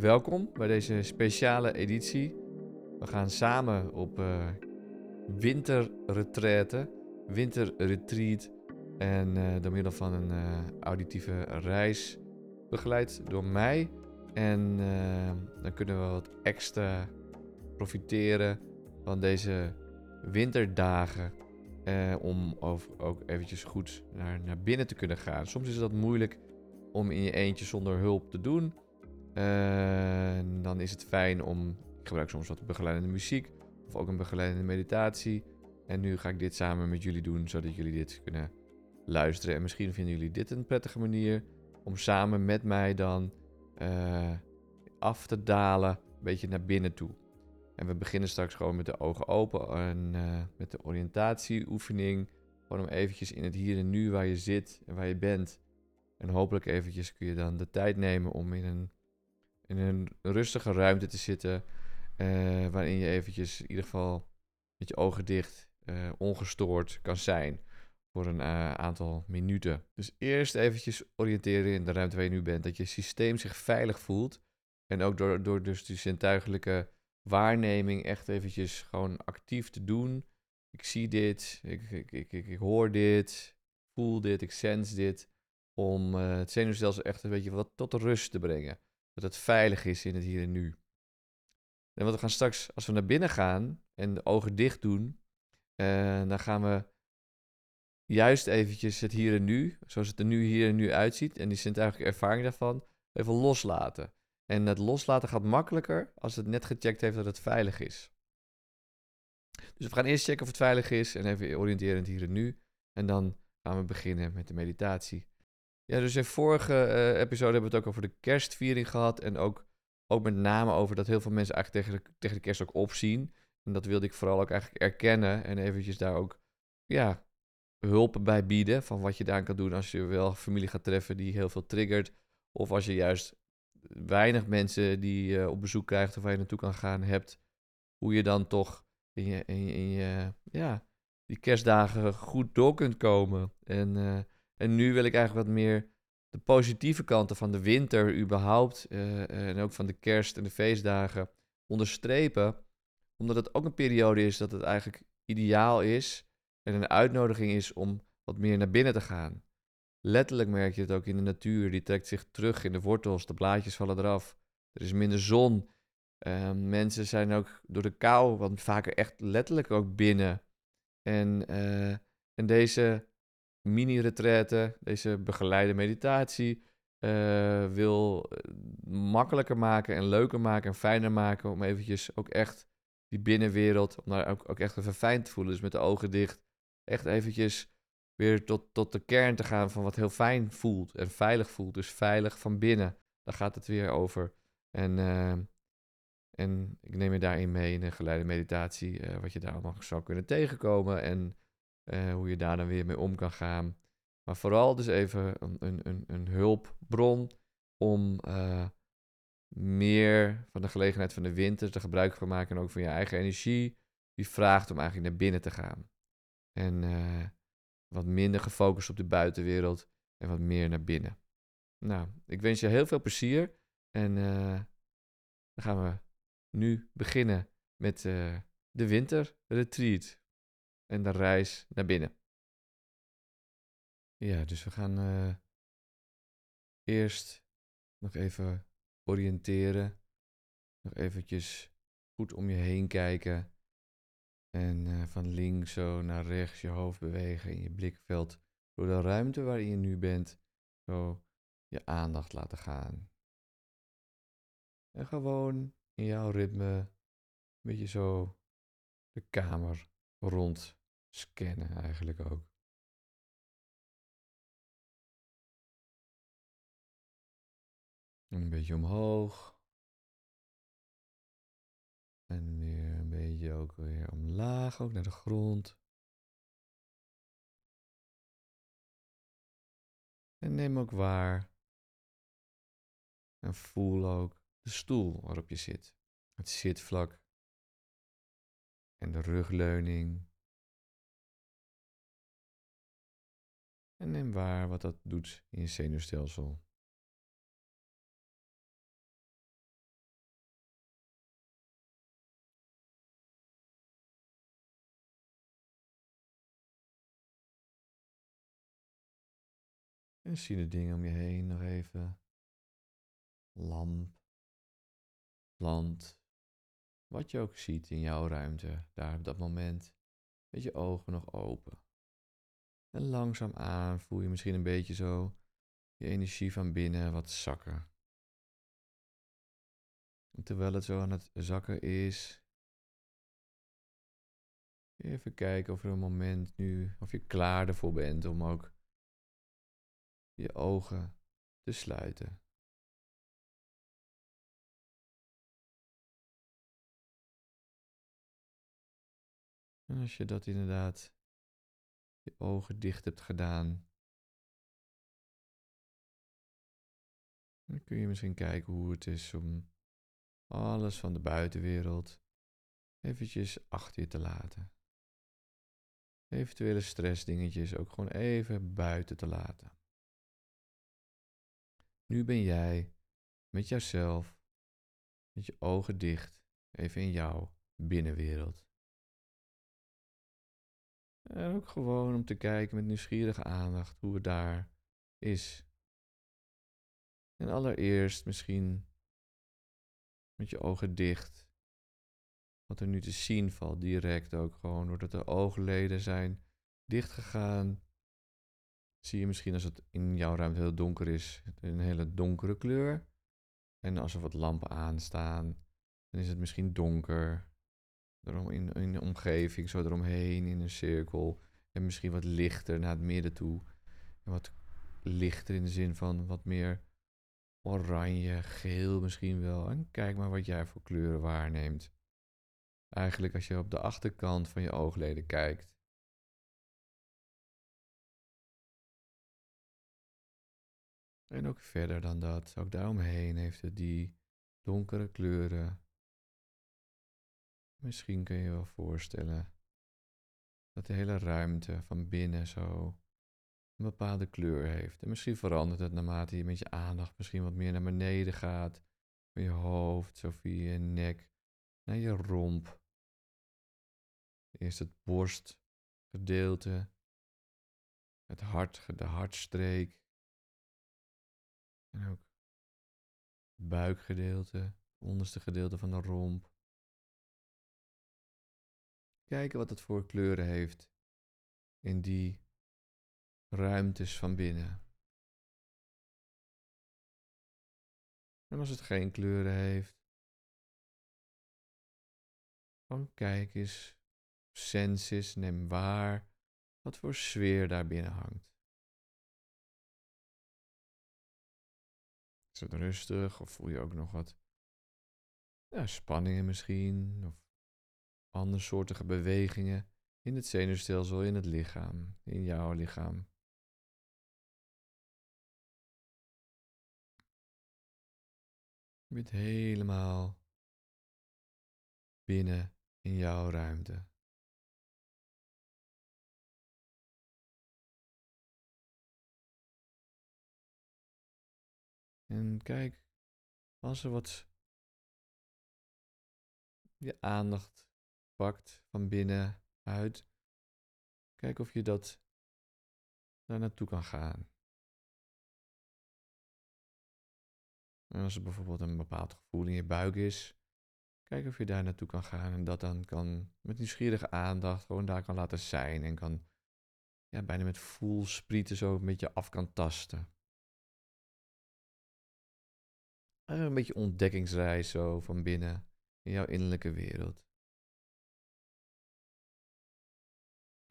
Welkom bij deze speciale editie. We gaan samen op uh, winterretraite, winterretreat en uh, door middel van een uh, auditieve reis begeleid door mij. En dan kunnen we wat extra profiteren van deze winterdagen om ook eventjes goed naar, naar binnen te kunnen gaan. Soms is dat moeilijk om in je eentje zonder hulp te doen. Uh, dan is het fijn om. Ik gebruik soms wat begeleidende muziek. Of ook een begeleidende meditatie. En nu ga ik dit samen met jullie doen, zodat jullie dit kunnen luisteren. En misschien vinden jullie dit een prettige manier om samen met mij dan uh, af te dalen, een beetje naar binnen toe. En we beginnen straks gewoon met de ogen open en uh, met de oriëntatieoefening. Gewoon om eventjes in het hier en nu waar je zit en waar je bent. En hopelijk eventjes kun je dan de tijd nemen om in een in een rustige ruimte te zitten. Uh, waarin je eventjes in ieder geval met je ogen dicht uh, ongestoord kan zijn voor een uh, aantal minuten. Dus eerst eventjes oriënteren in de ruimte waar je nu bent. Dat je systeem zich veilig voelt. En ook door, door dus die zintuigelijke waarneming echt eventjes gewoon actief te doen. Ik zie dit, ik, ik, ik, ik, hoor dit, voel dit, ik sens dit. Om het zenuwstelsel echt een beetje wat tot rust te brengen dat het veilig is in het hier en nu. En wat we gaan straks, als we naar binnen gaan en de ogen dicht doen, uh, dan gaan we juist eventjes het hier en nu, zoals het er nu hier en nu uitziet, en die zintuigelijke ervaring daarvan, even loslaten. En het loslaten gaat makkelijker als het net gecheckt heeft dat het veilig is. Dus we gaan eerst checken of het veilig is en even oriënteren in het hier en nu. En dan gaan we beginnen met de meditatie. Ja, dus in vorige uh, episode hebben we het ook over de kerstviering gehad. En ook, ook met name over dat heel veel mensen eigenlijk tegen de, tegen de kerst ook opzien. En dat wilde ik vooral ook eigenlijk erkennen. En eventjes daar ook ja, hulp bij bieden. Van wat je daar kan doen als je wel familie gaat treffen die heel veel triggert. Of als je juist weinig mensen die je op bezoek krijgt of waar je naartoe kan gaan hebt. Hoe je dan toch in je, in je, in je ja, die kerstdagen goed door kunt komen. En... Uh, en nu wil ik eigenlijk wat meer de positieve kanten van de winter überhaupt uh, en ook van de kerst en de feestdagen onderstrepen. Omdat het ook een periode is dat het eigenlijk ideaal is en een uitnodiging is om wat meer naar binnen te gaan. Letterlijk merk je het ook in de natuur. Die trekt zich terug in de wortels, de blaadjes vallen eraf. Er is minder zon. Uh, mensen zijn ook door de kou wat vaker echt letterlijk ook binnen. En, uh, en deze mini-retraite, deze begeleide meditatie, uh, wil eh, makkelijker maken en leuker maken en fijner maken. Om eventjes ook echt die binnenwereld, om daar ook, echt even fijn te voelen. Dus met de ogen dicht, echt eventjes weer tot, tot de kern te gaan van wat heel fijn voelt en veilig voelt. Dus veilig van binnen, daar gaat het weer over. En, uh, en ik neem je daarin mee in een geleide meditatie, wat je daar allemaal zou kunnen tegenkomen. En uh, hoe je daar dan weer mee om kan gaan. Maar vooral dus even een, een, een hulpbron om uh, meer van de gelegenheid van de winter te gebruik van maken. En ook van je eigen energie. Die vraagt om eigenlijk naar binnen te gaan. En uh, wat minder gefocust op de buitenwereld en wat meer naar binnen. Nou, ik wens je heel veel plezier. En dan gaan we nu beginnen met de winterretreat en de reis naar binnen. Ja, dus we gaan uh, eerst nog even oriënteren. Nog eventjes goed om je heen kijken. En uh, van links zo naar rechts je hoofd bewegen in je blikveld. Door de ruimte waarin je nu bent, zo je aandacht laten gaan. En gewoon in jouw ritme, een beetje zo de kamer rond scannen eigenlijk ook. een beetje omhoog. En weer een beetje ook weer omlaag, ook naar de grond. En neem ook waar. En voel ook de stoel waarop je zit. Het zitvlak. En de rugleuning. en neem waar wat dat doet in je zenuwstelsel. En zie de dingen om je heen nog even. Lamp, plant, wat je ook ziet in jouw ruimte, daar op dat moment, met je ogen nog open. En langzaam aan voel je misschien een beetje zo je energie van binnen wat zakken. En terwijl het zo aan het zakken is, even kijken of er een moment nu, of je klaar ervoor bent om ook je ogen te sluiten. En als je dat inderdaad je ogen dicht hebt gedaan, dan kun je misschien kijken hoe het is om alles van de buitenwereld eventjes achter je te laten. Eventuele stressdingetjes ook gewoon even buiten te laten. Nu ben jij met jouzelf, met je ogen dicht, even in jouw binnenwereld. En ook gewoon om te kijken met nieuwsgierige aandacht hoe het daar is. En allereerst misschien met je ogen dicht. Wat er nu te zien valt, direct ook gewoon doordat de oogleden zijn dichtgegaan. Zie je misschien als het in jouw ruimte heel donker is, een hele donkere kleur. En als er wat lampen aanstaan, dan is het misschien donker erom in, in de omgeving, zo eromheen in een cirkel. En misschien wat lichter naar het midden toe. En wat lichter in de zin van wat meer oranje, geel misschien wel. En kijk maar wat jij voor kleuren waarneemt. Eigenlijk als je op de achterkant van je oogleden kijkt. En ook verder dan dat, ook daaromheen heeft het die donkere kleuren Misschien kun je je wel voorstellen dat de hele ruimte van binnen zo een bepaalde kleur heeft. En misschien verandert het naarmate je met je aandacht misschien wat meer naar beneden gaat. Van je hoofd, zo via je nek, naar je romp. Eerst het borstgedeelte, het hart, de hartstreek. En ook het buikgedeelte, het onderste gedeelte van de romp. Kijken wat het voor kleuren heeft in die ruimtes van binnen. En als het geen kleuren heeft, dan kijk eens, senses, neem waar wat voor sfeer daar binnen hangt. Is het rustig of voel je ook nog wat ja, spanningen misschien? Of andersoortige bewegingen in het zenuwstelsel, in het lichaam, in jouw lichaam. Je bent helemaal binnen in jouw ruimte. En kijk, als er wat je aandacht pakt van binnenuit. Kijk of je dat daar naartoe kan gaan. En als er bijvoorbeeld een bepaald gevoel in je buik is, kijk of je daar naartoe kan gaan en dat dan kan met nieuwsgierige aandacht gewoon daar kan laten zijn en kan ja, bijna met voelsprieten zo een beetje af kan tasten. Een beetje ontdekkingsreis zo van binnen in jouw innerlijke wereld.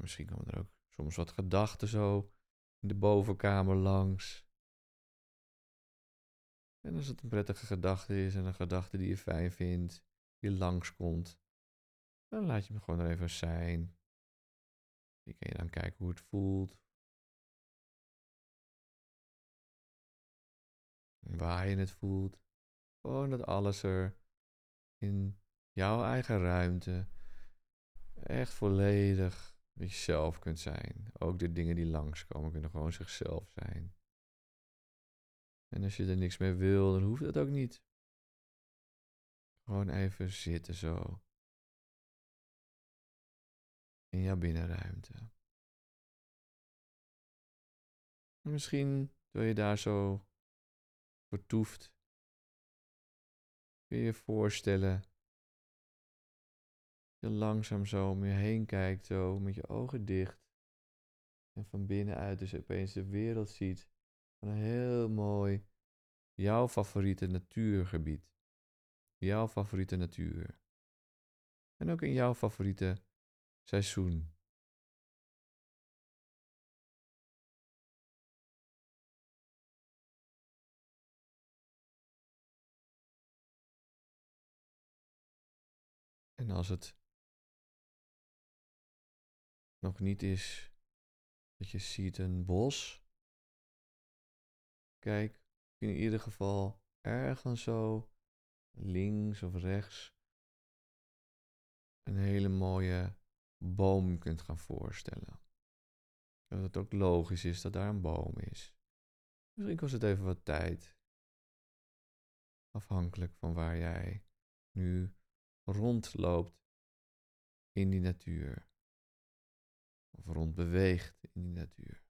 Misschien komen er ook soms wat gedachten zo in de bovenkamer langs. En als het een prettige gedachte is en een gedachte die je fijn vindt, die langskomt, dan laat je hem gewoon er even zijn. Je kan je dan kijken hoe het voelt. Waar je het voelt. Gewoon dat alles er in jouw eigen ruimte echt volledig jezelf kunt zijn. Ook de dingen die langskomen kunnen gewoon zichzelf zijn. En als je er niks mee wil, dan hoeft dat ook niet. Gewoon even zitten zo. In jouw binnenruimte. Misschien terwijl je daar zo vertoeft, kun je je voorstellen je langzaam zo om je heen kijkt, zo met je ogen dicht. En van binnenuit dus opeens de wereld ziet van een heel mooi, jouw favoriete natuurgebied. Jouw favoriete natuur. En ook in jouw favoriete seizoen. En als het nog niet is dat je ziet een bos, kijk in ieder geval ergens zo links of rechts een hele mooie boom kunt gaan voorstellen. Dat het ook logisch is dat daar een boom is. Misschien kost het even wat tijd. Afhankelijk van waar jij nu rondloopt in die natuur. Of rondbeweegt in die natuur.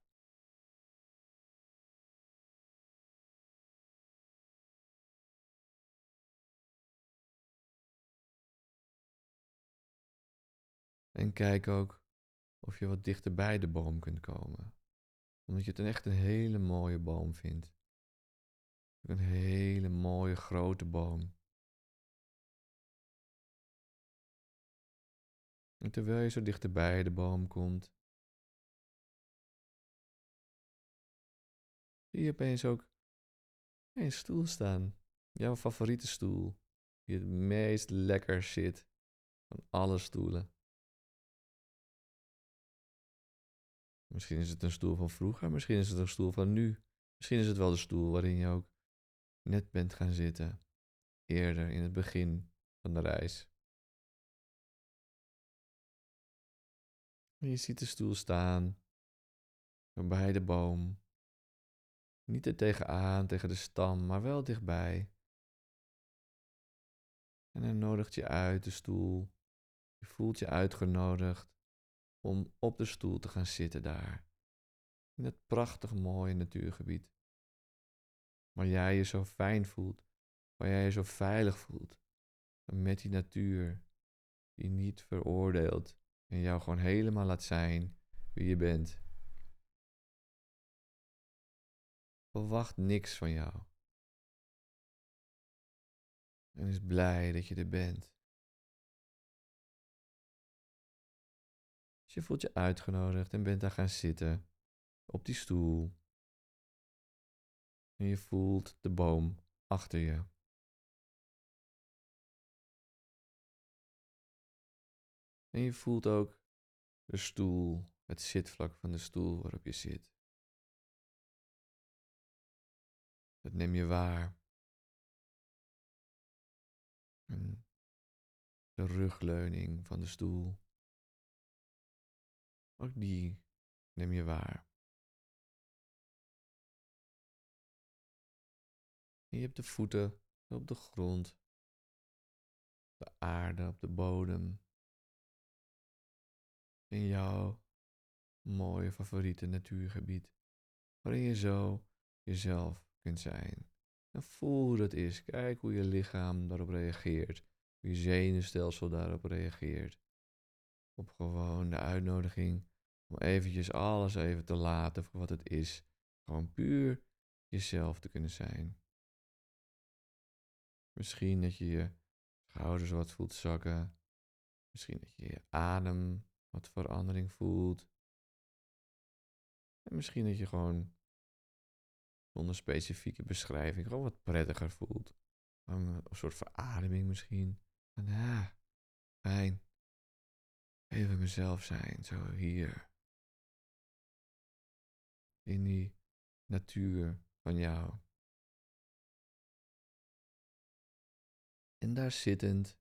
En kijk ook of je wat dichter bij de boom kunt komen. Omdat je het een echt een hele mooie boom vindt. Een hele mooie grote boom. En terwijl je zo dichterbij de boom komt, zie je opeens ook een stoel staan. Jouw favoriete stoel. Die het meest lekker zit van alle stoelen. Misschien is het een stoel van vroeger, misschien is het een stoel van nu. Misschien is het wel de stoel waarin je ook net bent gaan zitten. Eerder in het begin van de reis. je ziet de stoel staan. Bij de boom. Niet er tegenaan, tegen de stam, maar wel dichtbij. En hij nodigt je uit, de stoel. Je voelt je uitgenodigd om op de stoel te gaan zitten daar. In het prachtig mooie natuurgebied. Waar jij je zo fijn voelt, waar jij je zo veilig voelt. Met die natuur die niet veroordeelt en jou gewoon helemaal laat zijn wie je bent. Verwacht niks van jou. En is blij dat je er bent. Dus je voelt je uitgenodigd en bent daar gaan zitten op die stoel. En je voelt de boom achter je. En je voelt ook de stoel, het zitvlak van de stoel waarop je zit. Dat neem je waar. De rugleuning van de stoel. Ook die neem je waar. En je hebt de voeten op de grond, de aarde op de bodem. In jouw mooie favoriete natuurgebied, waarin je zo jezelf kunt zijn. En voel hoe dat is. Kijk hoe je lichaam daarop reageert. Hoe je zenuwstelsel daarop reageert. Op gewoon de uitnodiging om eventjes alles even te laten voor wat het is. Gewoon puur jezelf te kunnen zijn. Misschien dat je je schouders wat voelt zakken. Misschien dat je je adem wat verandering voelt. En misschien dat je gewoon zonder specifieke beschrijving gewoon wat prettiger voelt. Een, soort verademing misschien. En ja, fijn. Even mezelf zijn, zo hier in die natuur van jou. En daar zittend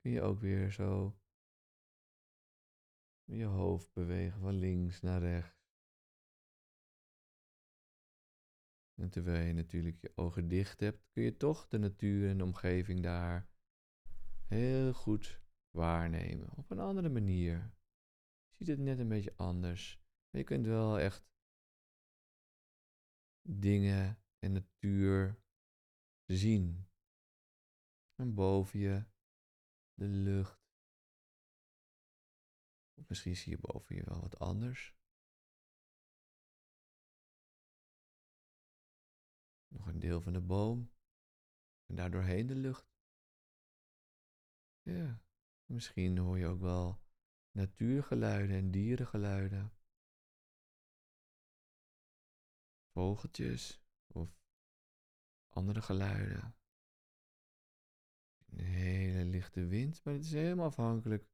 kun je ook weer zo je hoofd bewegen van links naar rechts. En terwijl je natuurlijk je ogen dicht hebt, kun je toch de natuur en de omgeving daar heel goed waarnemen. Op een andere manier. Je ziet het net een beetje anders. Maar je kunt wel echt dingen en natuur zien. En boven je de lucht. Of misschien zie je boven je wel wat anders. Een deel van de boom. En daardoorheen de lucht. Ja, misschien hoor je ook wel natuurgeluiden en dierengeluiden. Vogeltjes of andere geluiden. Een hele lichte wind, maar het is helemaal afhankelijk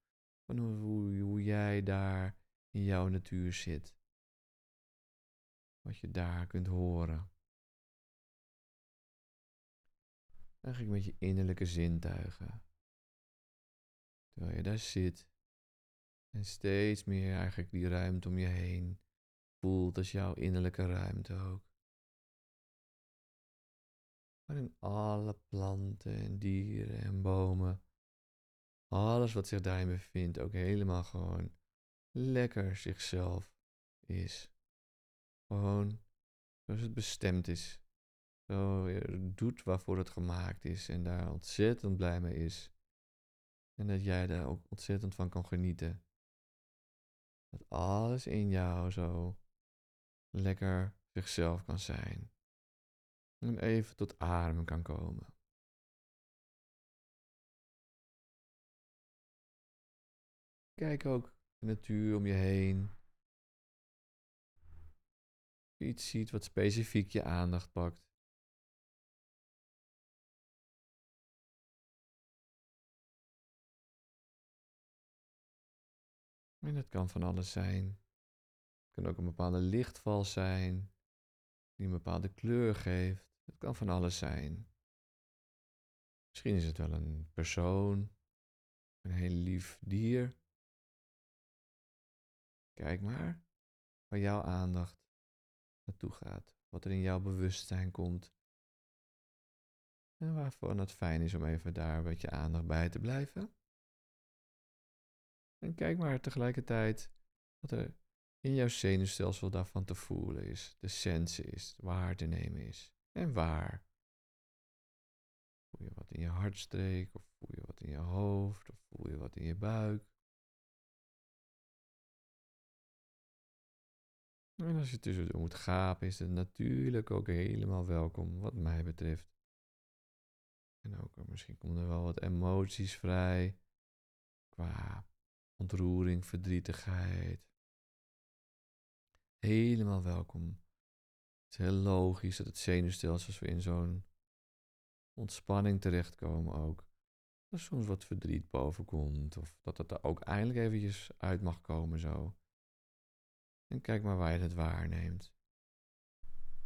van hoe, hoe jij daar in jouw natuur zit. Wat je daar kunt horen. Eigenlijk met je innerlijke zintuigen. Terwijl je daar zit en steeds meer eigenlijk die ruimte om je heen voelt als jouw innerlijke ruimte ook. Waarin alle planten en dieren en bomen, alles wat zich daarin bevindt, ook helemaal gewoon lekker zichzelf is. Gewoon zoals het bestemd is. Doet waarvoor het gemaakt is en daar ontzettend blij mee is. En dat jij daar ook ontzettend van kan genieten. Dat alles in jou zo lekker zichzelf kan zijn. En even tot adem kan komen. Kijk ook de natuur om je heen. iets ziet wat specifiek je aandacht pakt. En het kan van alles zijn. Het kan ook een bepaalde lichtval zijn, die een bepaalde kleur geeft. Het kan van alles zijn. Misschien is het wel een persoon, een heel lief dier. Kijk maar waar jouw aandacht naartoe gaat, wat er in jouw bewustzijn komt. En waarvoor het fijn is om even daar met je aandacht bij te blijven. En kijk maar tegelijkertijd wat er in jouw zenuwstelsel daarvan te voelen is, de sense is, waar te nemen is en waar. Voel je wat in je hartstreek, of voel je wat in je hoofd, of voel je wat in je buik. En als je tussendoor moet gapen, is het natuurlijk ook helemaal welkom, wat mij betreft. En ook misschien komen er wel wat emoties vrij, qua ontroering, verdrietigheid. Helemaal welkom. Het is heel logisch dat het zenuwstelsel als we in zo'n ontspanning terechtkomen ook. Dat soms wat verdriet boven komt. Of dat het er ook eindelijk eventjes uit mag komen zo. En kijk maar waar je het waarneemt.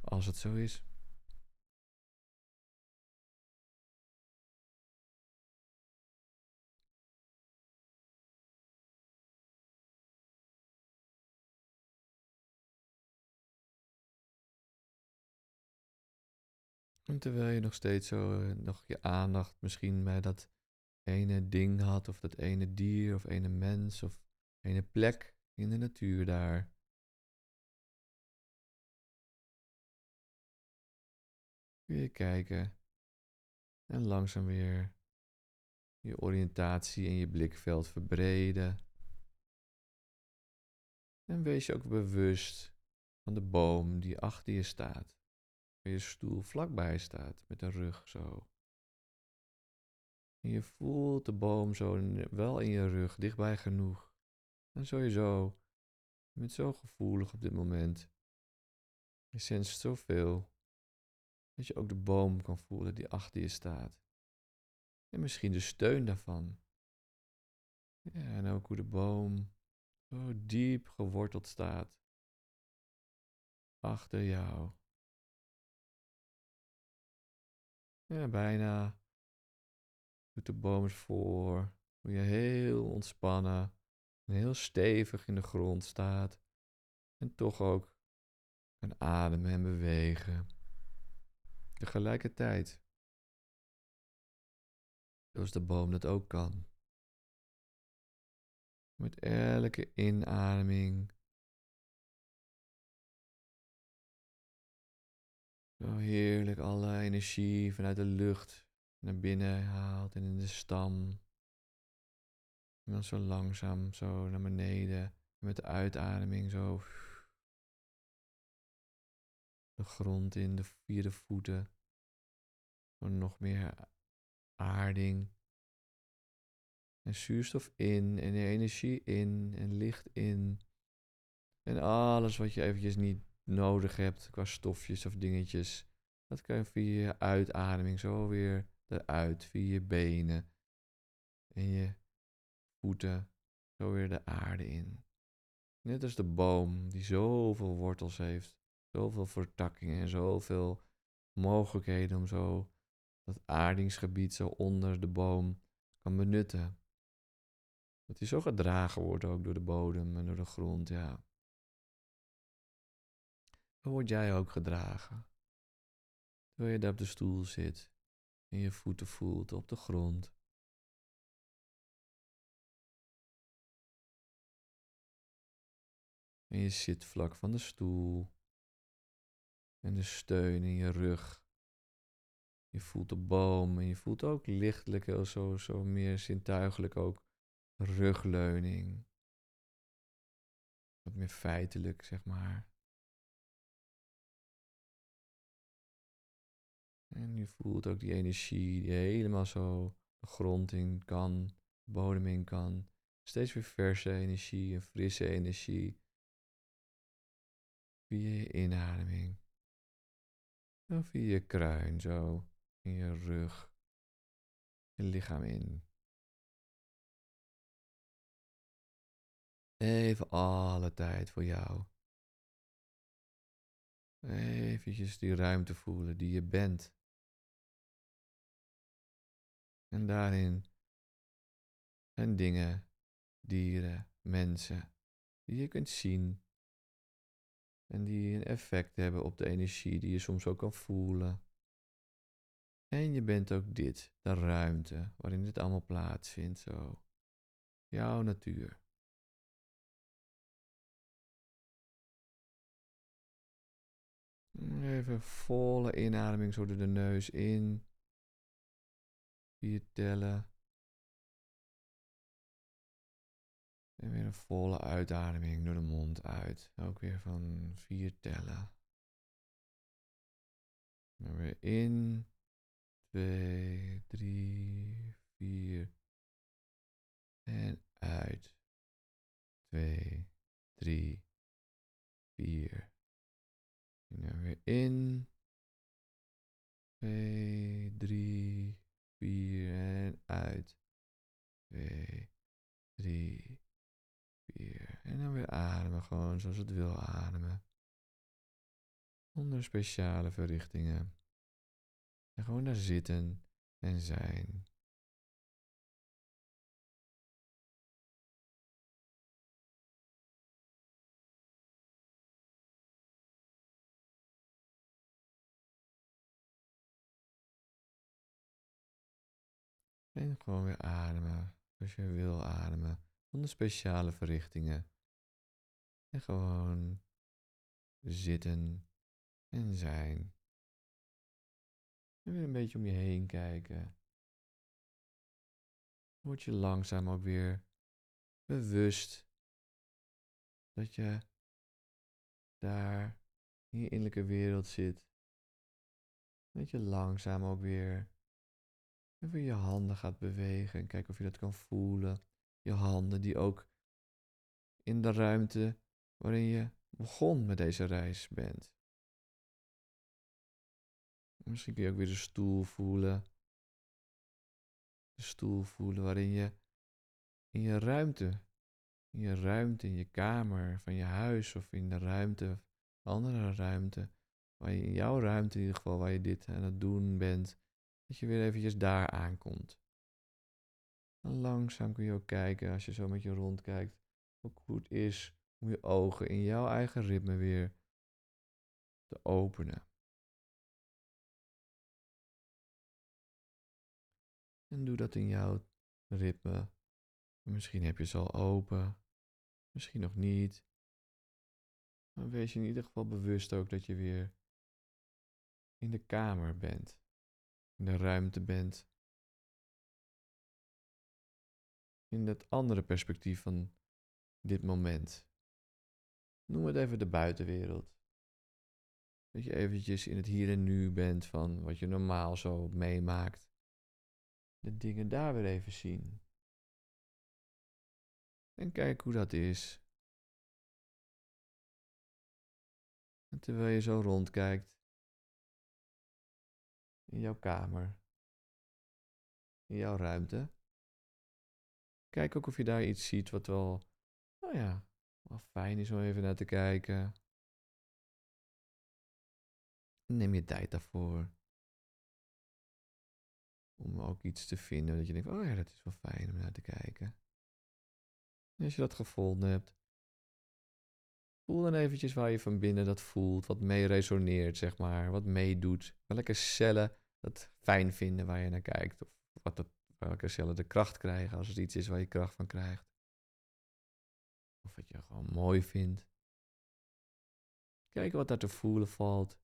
Als het zo is. En terwijl je nog steeds zo eh, nog je aandacht misschien bij dat ene ding had, of dat ene dier, of ene mens, of ene plek in de natuur daar. Je kijken en langzaam weer je oriëntatie en je blikveld verbreden. En wees je ook bewust van de boom die achter je staat je stoel vlakbij staat met een rug zo. En je voelt de boom zo wel in je rug, dichtbij genoeg. En sowieso, je bent zo gevoelig op dit moment. Je senst zoveel. Dat je ook de boom kan voelen die achter je staat. En misschien de steun daarvan. Ja, en ook hoe de boom zo diep geworteld staat. Achter jou. Ja, bijna. Doet de boom voor. Hoe je heel ontspannen en heel stevig in de grond staat. En toch ook kan ademen en bewegen. Tegelijkertijd. Zoals de boom dat ook kan. Met elke inademing Zo heerlijk alle energie vanuit de lucht naar binnen haalt en in de stam. En dan zo langzaam zo naar beneden. Met de uitademing zo de grond in, de vierde voeten. Zo nog meer aarding. En zuurstof in en energie in en licht in. En alles wat je eventjes niet nodig hebt qua stofjes of dingetjes. Dat kan je via je uitademing zo weer eruit. Via je benen en je voeten. Zo weer de aarde in. Net als de boom die zoveel wortels heeft. Zoveel vertakkingen en zoveel mogelijkheden om zo dat aardingsgebied zo onder de boom kan benutten. Dat hij zo gedragen wordt ook door de bodem en door de grond, ja. Word jij ook gedragen. Terwijl je daar op de stoel zit en je voeten voelt op de grond. En je zit vlak van de stoel. En de steun in je rug. Je voelt de boom en je voelt ook lichtelijk, heel zo, zo meer zintuigelijk ook rugleuning. Wat meer feitelijk, zeg maar. En je voelt ook die energie die helemaal zo de grond in kan, de bodem in kan. Steeds weer verse energie en frisse energie. Via je inademing. En via je kruin zo. In je rug. Je lichaam in. Even alle tijd voor jou. Eventjes die ruimte voelen die je bent. En daarin zijn dingen, dieren, mensen die je kunt zien. En die een effect hebben op de energie die je soms ook kan voelen. En je bent ook dit, de ruimte waarin dit allemaal plaatsvindt. Zo. Jouw natuur. Even volle inademing zo door de neus in. Vier tellen. En weer een volle uitademing door de mond uit. Ook weer van vier tellen. En weer in. Twee, drie, vier. En uit. Twee, drie, vier. En weer in. Twee, drie, vier. En uit. Twee, drie, vier. En dan weer ademen, gewoon zoals het wil ademen. Zonder speciale verrichtingen. En gewoon daar zitten en zijn. En gewoon weer ademen, zoals je wil ademen, zonder speciale verrichtingen. En gewoon zitten en zijn. En weer een beetje om je heen kijken. Word je langzaam ook weer bewust dat je daar in je innerlijke wereld zit. Dat je langzaam ook weer even je handen gaat bewegen en kijk of je dat kan voelen. Je handen die ook in de ruimte waarin je begon met deze reis bent. Misschien kun je ook weer de stoel voelen. De stoel voelen waarin je in je ruimte, in je ruimte, in je kamer van je huis of in de ruimte, andere ruimte, waar je in jouw ruimte in ieder geval, waar je dit aan het doen bent, dat je weer eventjes daar aankomt. Langzaam kun je ook kijken, als je zo met je rondkijkt, hoe het is om je ogen in jouw eigen ritme weer te openen. En doe dat in jouw ritme. Misschien heb je ze al open, misschien nog niet. Maar wees je in ieder geval bewust ook dat je weer in de kamer bent, in de ruimte bent, in het andere perspectief van dit moment. Noem het even de buitenwereld. Dat je eventjes in het hier en nu bent van wat je normaal zo meemaakt. De dingen daar weer even zien. En kijk hoe dat is. En terwijl je zo rondkijkt. In jouw kamer. In jouw ruimte. Kijk ook of je daar iets ziet wat wel, nou ja, wel fijn is om even naar te kijken. Neem je tijd daarvoor. Om ook iets te vinden dat je denkt, oh ja, dat is wel fijn om naar te kijken. En als je dat gevonden hebt, voel dan eventjes waar je van binnen dat voelt, wat mee resoneert, zeg maar, wat meedoet. Welke cellen het fijn vinden waar je naar kijkt, of wat het, welke cellen de kracht krijgen als het iets is waar je kracht van krijgt. Of wat je gewoon mooi vindt. Kijken wat daar te voelen valt.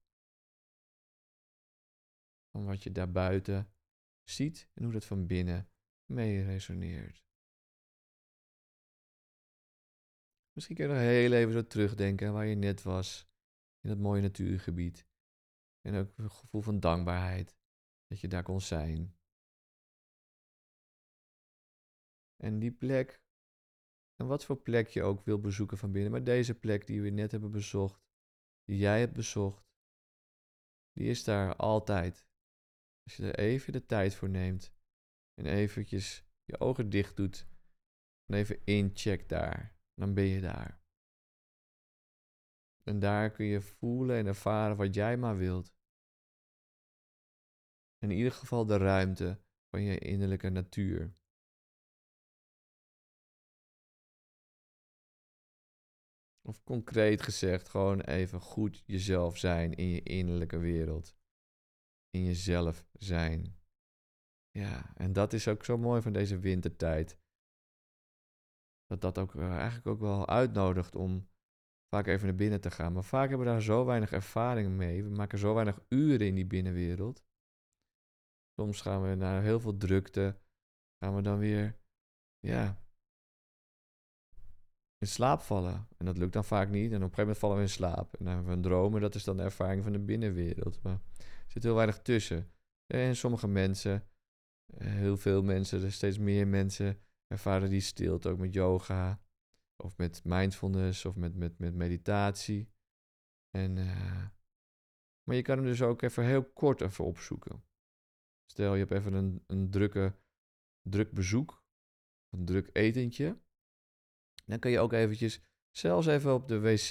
Van wat je daarbuiten ziet en hoe dat van binnen mee resoneert. Misschien kun je nog heel even zo terugdenken waar je net was. In dat mooie natuurgebied. En ook een gevoel van dankbaarheid. Dat je daar kon zijn. En die plek, en wat voor plek je ook wil bezoeken van binnen, maar deze plek die we net hebben bezocht, die jij hebt bezocht, die is daar altijd. Als je er even de tijd voor neemt en eventjes je ogen dicht doet en even incheckt daar, dan ben je daar. En daar kun je voelen en ervaren wat jij maar wilt. In ieder geval de ruimte van je innerlijke natuur. Of concreet gezegd, gewoon even goed jezelf zijn in je innerlijke wereld. In jezelf zijn. Ja, en dat is ook zo mooi van deze wintertijd. Dat dat ook uh, eigenlijk ook wel uitnodigt om vaak even naar binnen te gaan. Maar vaak hebben we daar zo weinig ervaring mee. We maken zo weinig uren in die binnenwereld. Soms gaan we naar heel veel drukte. Gaan we dan weer, ja, in slaap vallen. En dat lukt dan vaak niet. En op een gegeven moment vallen we in slaap. En dan hebben we een. En dat is dan de ervaring van de binnenwereld. Maar er zit heel weinig tussen. En sommige mensen, eh, heel veel mensen, er steeds meer mensen ervaren die stilte ook met yoga. Of met mindfulness of met, met, met meditatie. En, uh, maar je kan hem dus ook even heel kort even opzoeken. Stel je hebt even een, een drukke, druk bezoek. Een druk etentje. Dan kun je ook eventjes, zelfs even op de wc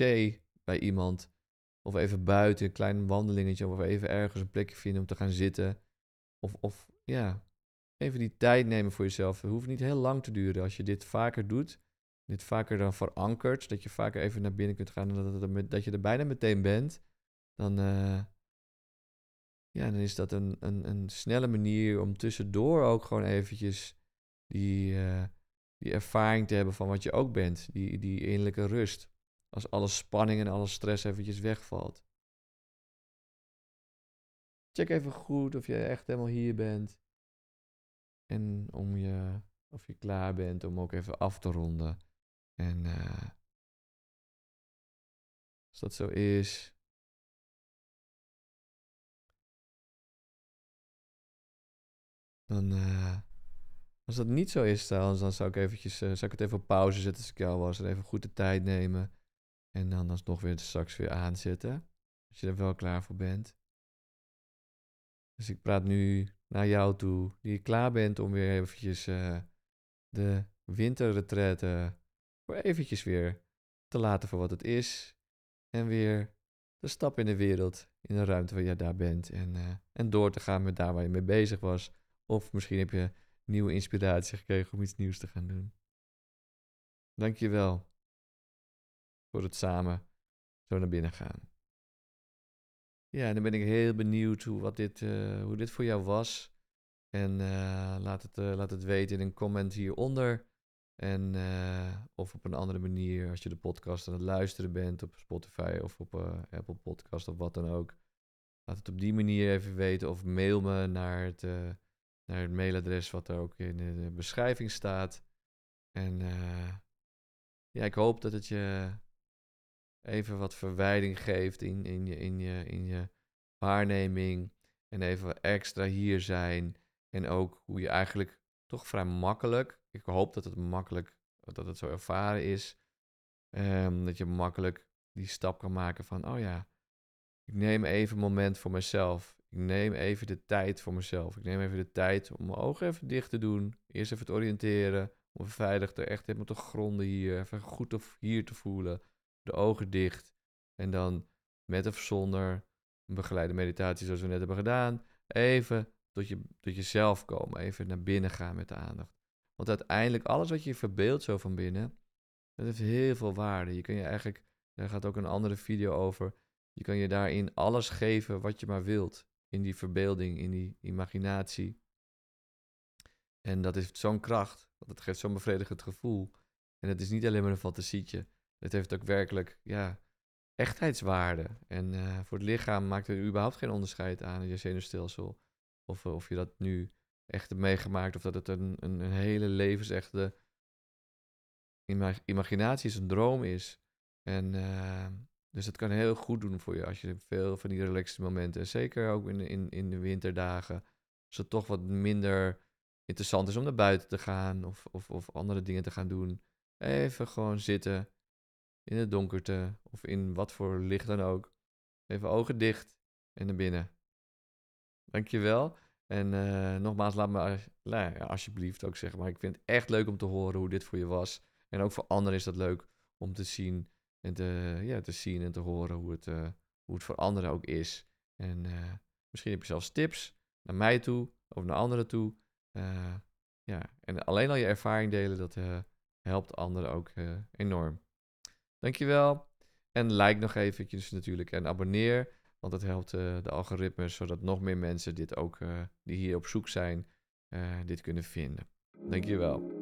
bij iemand, of even buiten, een klein wandelingetje, of even ergens een plekje vinden om te gaan zitten. Of, of ja, even die tijd nemen voor jezelf. Het hoeft niet heel lang te duren. Als je dit vaker doet, dit vaker dan verankert, dat je vaker even naar binnen kunt gaan en dat, dat je er bijna meteen bent, dan, uh, ja, dan is dat een, een, een snelle manier om tussendoor ook gewoon eventjes die, uh, die ervaring te hebben van wat je ook bent. Die, die innerlijke rust. Als alle spanning en alle stress eventjes wegvalt. Check even goed of je echt helemaal hier bent. En om je, of je klaar bent om ook even af te ronden. En uh, als dat zo is. Dan. Uh, als dat niet zo is trouwens, dan zou ik, eventjes, uh, zou ik het even op pauze zetten als ik jou was. En even goed de tijd nemen. En dan alsnog weer straks weer aanzetten. Als je er wel klaar voor bent. Dus ik praat nu naar jou toe, die klaar bent om weer eventjes uh, de winterretraite voor eventjes weer te laten voor wat het is. En weer de stap in de wereld, in de ruimte waar je daar bent. En, uh, en door te gaan met daar waar je mee bezig was. Of misschien heb je nieuwe inspiratie gekregen om iets nieuws te gaan doen. Dankjewel voor het samen zo naar binnen gaan. Ja, dan ben ik heel benieuwd hoe, wat dit, uh, hoe dit voor jou was. En uh, laat, het, uh, laat het weten in een comment hieronder. En, of op een andere manier als je de podcast aan het luisteren bent op Spotify of op Apple Podcast of wat dan ook. laat het op die manier even weten of mail me naar het, naar het mailadres wat er ook in de beschrijving staat. En ja, ik hoop dat het je even wat verwijding geeft in, in, je, in, je, in je waarneming. En even wat extra hier zijn. En ook hoe je eigenlijk toch vrij makkelijk, ik hoop dat het makkelijk, dat het zo ervaren is. Um, dat je makkelijk die stap kan maken van, oh ja, ik neem even een moment voor mezelf. Ik neem even de tijd voor mezelf. Ik neem even de tijd om mijn ogen even dicht te doen. Eerst even te oriënteren. Om veilig er echt helemaal te gronden hier. Even goed hier te voelen. De ogen dicht. En dan met of zonder een begeleide meditatie zoals we net hebben gedaan. Even tot, je, tot jezelf komen. Even naar binnen gaan met de aandacht. Want uiteindelijk alles wat je verbeeldt zo van binnen. Dat heeft heel veel waarde. Je kan je eigenlijk, daar gaat ook een andere video over. Je kan je daarin alles geven wat je maar wilt. In die verbeelding, in die imaginatie. En dat heeft zo'n kracht. Dat geeft zo'n bevredigend gevoel. En het is niet alleen maar een fantasietje. Het heeft ook werkelijk, ja, echtheidswaarde. En uh, voor het lichaam maakt er überhaupt geen onderscheid aan je zenuwstelsel. Of, of je dat nu echt hebt meegemaakt. Of dat het een, een, een hele levensechte imaginatie is, een droom is. En uh, dus het kan heel goed doen voor je als je veel van die relaxed momenten. En zeker ook in, in, in de winterdagen. Als het toch wat minder interessant is om naar buiten te gaan. Of, of, of andere dingen te gaan doen. Even gewoon zitten. In het donkerte. Of in wat voor licht dan ook. Even ogen dicht. En naar binnen. Dankjewel. En uh, nogmaals, laat me nou alsjeblieft ook zeggen. Maar ik vind het echt leuk om te horen hoe dit voor je was. En ook voor anderen is dat leuk om te zien en te, ja, te zien en te horen hoe het, uh, hoe het voor anderen ook is. En uh, misschien heb je zelfs tips naar mij toe of naar anderen toe. Ja, en alleen al je ervaring delen, dat helpt anderen ook enorm. Dankjewel. En like nog eventjes natuurlijk en abonneer. Want dat helpt de algoritmes, zodat nog meer mensen dit ook, die hier op zoek zijn, dit kunnen vinden. Dankjewel.